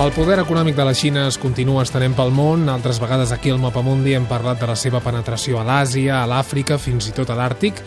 El poder econòmic de la Xina es continua estenent pel món. Altres vegades aquí al Mapamundi hem parlat de la seva penetració a l'Àsia, a l'Àfrica, fins i tot a l'Àrtic.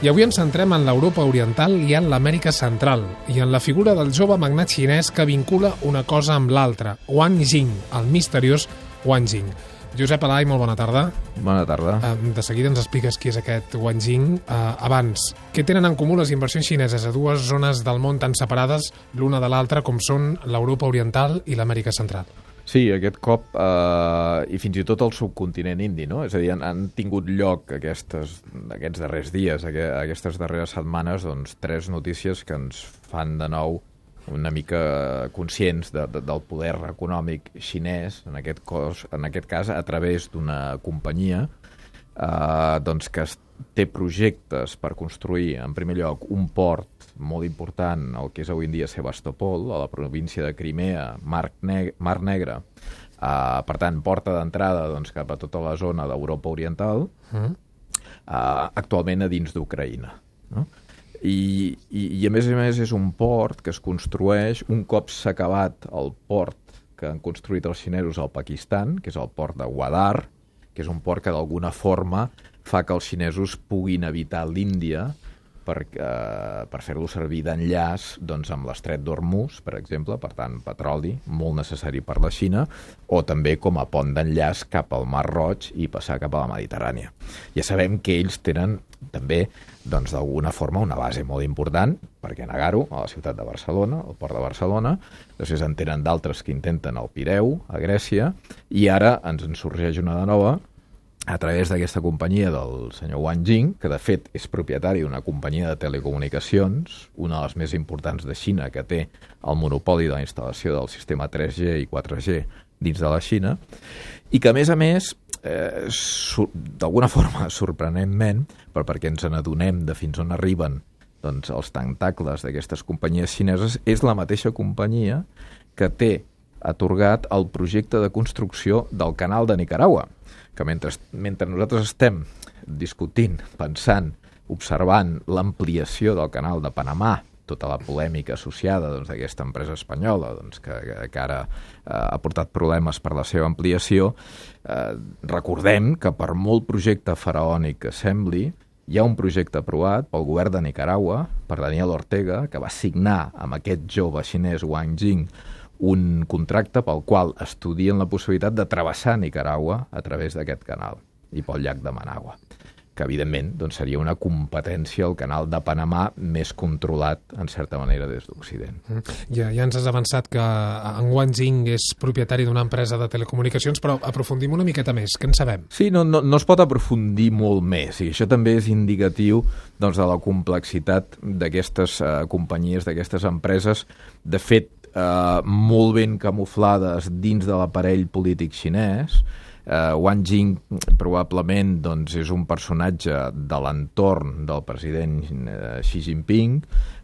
I avui ens centrem en l'Europa Oriental i en l'Amèrica Central, i en la figura del jove magnat xinès que vincula una cosa amb l'altra, Wang Jing, el misteriós Wang Jing. Josep Alai, molt bona tarda. Bona tarda. De seguida ens expliques qui és aquest Wang Jing. Uh, abans, què tenen en comú les inversions xineses a dues zones del món tan separades l'una de l'altra com són l'Europa Oriental i l'Amèrica Central? Sí, aquest cop, eh, i fins i tot el subcontinent indi, no? És a dir, han, han tingut lloc aquestes, aquests darrers dies, aquestes darreres setmanes, doncs, tres notícies que ens fan de nou una mica conscients de, de, del poder econòmic xinès, en aquest, cos, en aquest cas a través d'una companyia eh, doncs que té projectes per construir, en primer lloc, un port molt important, el que és avui en dia Sebastopol, a la província de Crimea, Mar, Neg Mar Negre, eh, per tant, porta d'entrada doncs, cap a tota la zona d'Europa Oriental, mm. eh, actualment a dins d'Ucraïna. No? I, i, i a més a més és un port que es construeix un cop s'ha acabat el port que han construït els xinesos al Pakistan, que és el port de Guadar, que és un port que d'alguna forma fa que els xinesos puguin evitar l'Índia per, eh, per fer-lo servir d'enllaç doncs, amb l'estret d'Hormuz, per exemple, per tant, petroli, molt necessari per la Xina, o també com a pont d'enllaç cap al Mar Roig i passar cap a la Mediterrània. Ja sabem que ells tenen també doncs d'alguna forma una base molt important, perquè negar-ho, a la ciutat de Barcelona, al port de Barcelona, després en tenen d'altres que intenten al Pireu, a Grècia, i ara ens en sorgeix una de nova, a través d'aquesta companyia del senyor Wang Jing, que de fet és propietari d'una companyia de telecomunicacions, una de les més importants de Xina, que té el monopoli de la instal·lació del sistema 3G i 4G dins de la Xina, i que a més a més, eh, d'alguna forma sorprenentment, però perquè ens n'adonem de fins on arriben doncs, els tentacles d'aquestes companyies xineses, és la mateixa companyia que té atorgat el projecte de construcció del canal de Nicaragua, que mentre, mentre nosaltres estem discutint, pensant, observant l'ampliació del canal de Panamà, tota la polèmica associada doncs, d'aquesta doncs, empresa espanyola doncs, que, que ara eh, ha portat problemes per la seva ampliació, eh, recordem que per molt projecte faraònic que sembli, hi ha un projecte aprovat pel govern de Nicaragua, per Daniel Ortega, que va signar amb aquest jove xinès Wang Jing un contracte pel qual estudien la possibilitat de travessar Nicaragua a través d'aquest canal i pel llac de Managua que evidentment doncs, seria una competència al canal de Panamà més controlat, en certa manera, des d'Occident. Mm. Ja, ja ens has avançat que en Wang Jing és propietari d'una empresa de telecomunicacions, però aprofundim una miqueta més. Què en sabem? Sí, no, no, no es pot aprofundir molt més, i això també és indicatiu doncs, de la complexitat d'aquestes uh, companyies, d'aquestes empreses. De fet, eh, molt ben camuflades dins de l'aparell polític xinès. Eh, Wang Jing probablement doncs, és un personatge de l'entorn del president eh, Xi Jinping,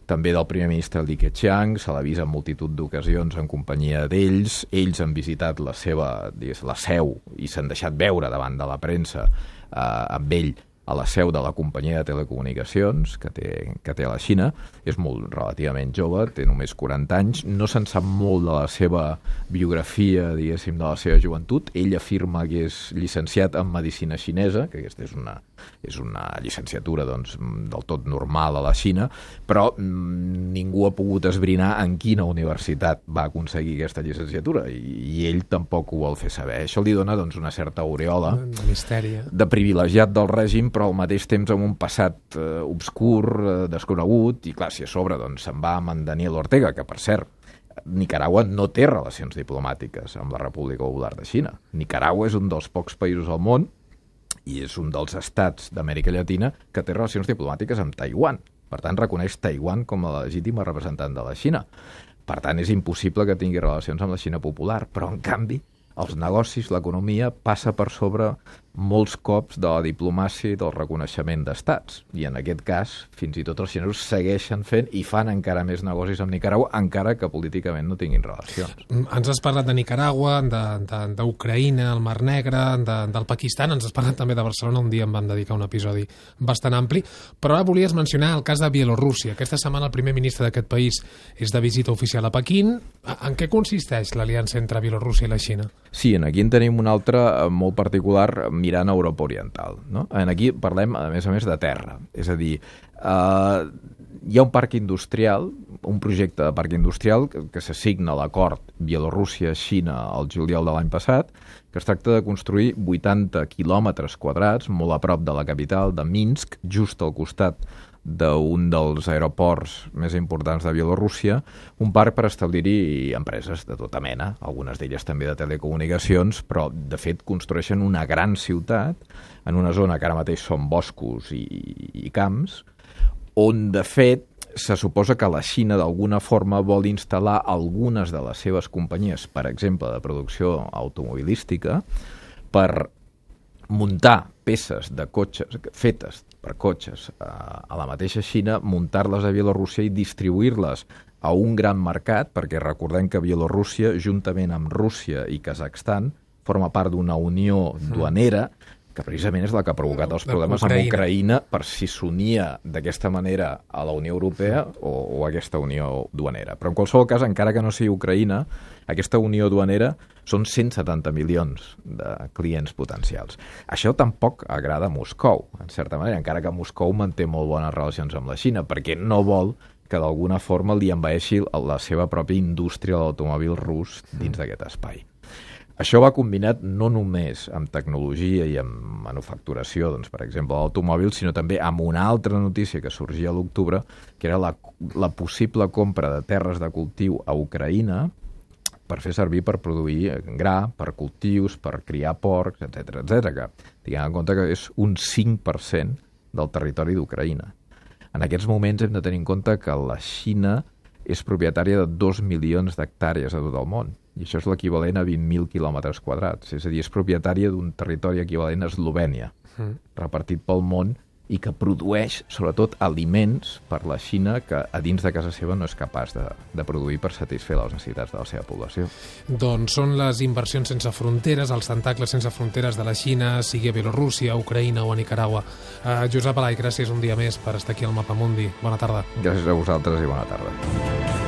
també del primer ministre Li Keqiang, se l'ha vist en multitud d'ocasions en companyia d'ells, ells han visitat la seva digues, la seu i s'han deixat veure davant de la premsa eh, amb ell a la seu de la companyia de telecomunicacions que té, que té a la Xina. És molt relativament jove, té només 40 anys. No se'n sap molt de la seva biografia, diguéssim, de la seva joventut. Ell afirma que és llicenciat en Medicina Xinesa, que aquesta és una, és una llicenciatura doncs, del tot normal a la Xina, però mm, ningú ha pogut esbrinar en quina universitat va aconseguir aquesta llicenciatura i, i ell tampoc ho vol fer saber. Això li dona doncs, una certa aureola misteri. Eh? de privilegiat del règim, però al mateix temps amb un passat eh, obscur, eh, desconegut, i clar, si a sobre doncs, se'n va amb en Daniel Ortega, que per cert, Nicaragua no té relacions diplomàtiques amb la República Popular de Xina. Nicaragua és un dels pocs països al món i és un dels estats d'Amèrica Llatina que té relacions diplomàtiques amb Taiwan. Per tant, reconeix Taiwan com a legítima representant de la Xina. Per tant, és impossible que tingui relacions amb la Xina popular, però en canvi els negocis, l'economia, passa per sobre molts cops de la diplomàcia i del reconeixement d'estats. I en aquest cas, fins i tot els xinesos segueixen fent i fan encara més negocis amb Nicaragua, encara que políticament no tinguin relacions. Mm, ens has parlat de Nicaragua, d'Ucraïna, el Mar Negre, de, del Pakistan, ens has parlat també de Barcelona, un dia em van dedicar un episodi bastant ampli, però ara volies mencionar el cas de Bielorússia. Aquesta setmana el primer ministre d'aquest país és de visita oficial a Pequín. En què consisteix l'aliança entre Bielorússia i la Xina? Sí, en aquí en tenim un altre eh, molt particular mirant a Europa Oriental. No? En aquí parlem, a més a més, de terra. És a dir, eh, hi ha un parc industrial, un projecte de parc industrial que, que s'assigna a l'acord Bielorússia-Xina al juliol de l'any passat, que es tracta de construir 80 quilòmetres quadrats, molt a prop de la capital, de Minsk, just al costat d'un dels aeroports més importants de Bielorússia, un parc per establir-hi empreses de tota mena, algunes d'elles també de telecomunicacions, però de fet construeixen una gran ciutat en una zona que ara mateix són boscos i, i camps, on de fet se suposa que la Xina d'alguna forma vol instal·lar algunes de les seves companyies, per exemple, de producció automobilística, per muntar peces de cotxes fetes per cotxes a, eh, a la mateixa Xina, muntar-les a Bielorússia i distribuir-les a un gran mercat, perquè recordem que Bielorússia, juntament amb Rússia i Kazakhstan, forma part d'una unió duanera que precisament és la que ha provocat els problemes amb Ucraïna per si s'unia d'aquesta manera a la Unió Europea o, o a aquesta unió duanera. Però en qualsevol cas, encara que no sigui Ucraïna, aquesta unió duanera són 170 milions de clients potencials. Això tampoc agrada a Moscou, en certa manera, encara que Moscou manté molt bones relacions amb la Xina, perquè no vol que d'alguna forma li envaeixi la seva pròpia indústria de l'automòbil rus dins d'aquest espai. Això va combinat no només amb tecnologia i amb manufacturació, doncs, per exemple, l'automòbil, sinó també amb una altra notícia que sorgia a l'octubre, que era la, la possible compra de terres de cultiu a Ucraïna per fer servir per produir gra, per cultius, per criar porcs, etc etc. tinguem en compte que és un 5% del territori d'Ucraïna. En aquests moments hem de tenir en compte que la Xina és propietària de 2 milions d'hectàrees a tot el món i això és l'equivalent a 20.000 quilòmetres quadrats. És a dir, és propietària d'un territori equivalent a Eslovènia, mm. repartit pel món, i que produeix, sobretot, aliments per la Xina que a dins de casa seva no és capaç de, de produir per satisfer les necessitats de la seva població. Doncs són les inversions sense fronteres, els tentacles sense fronteres de la Xina, sigui a Bielorússia, Ucraïna o a Nicaragua. Uh, Josep Alai, gràcies un dia més per estar aquí al Mapa Mundi. Bona tarda. Gràcies a vosaltres i bona tarda.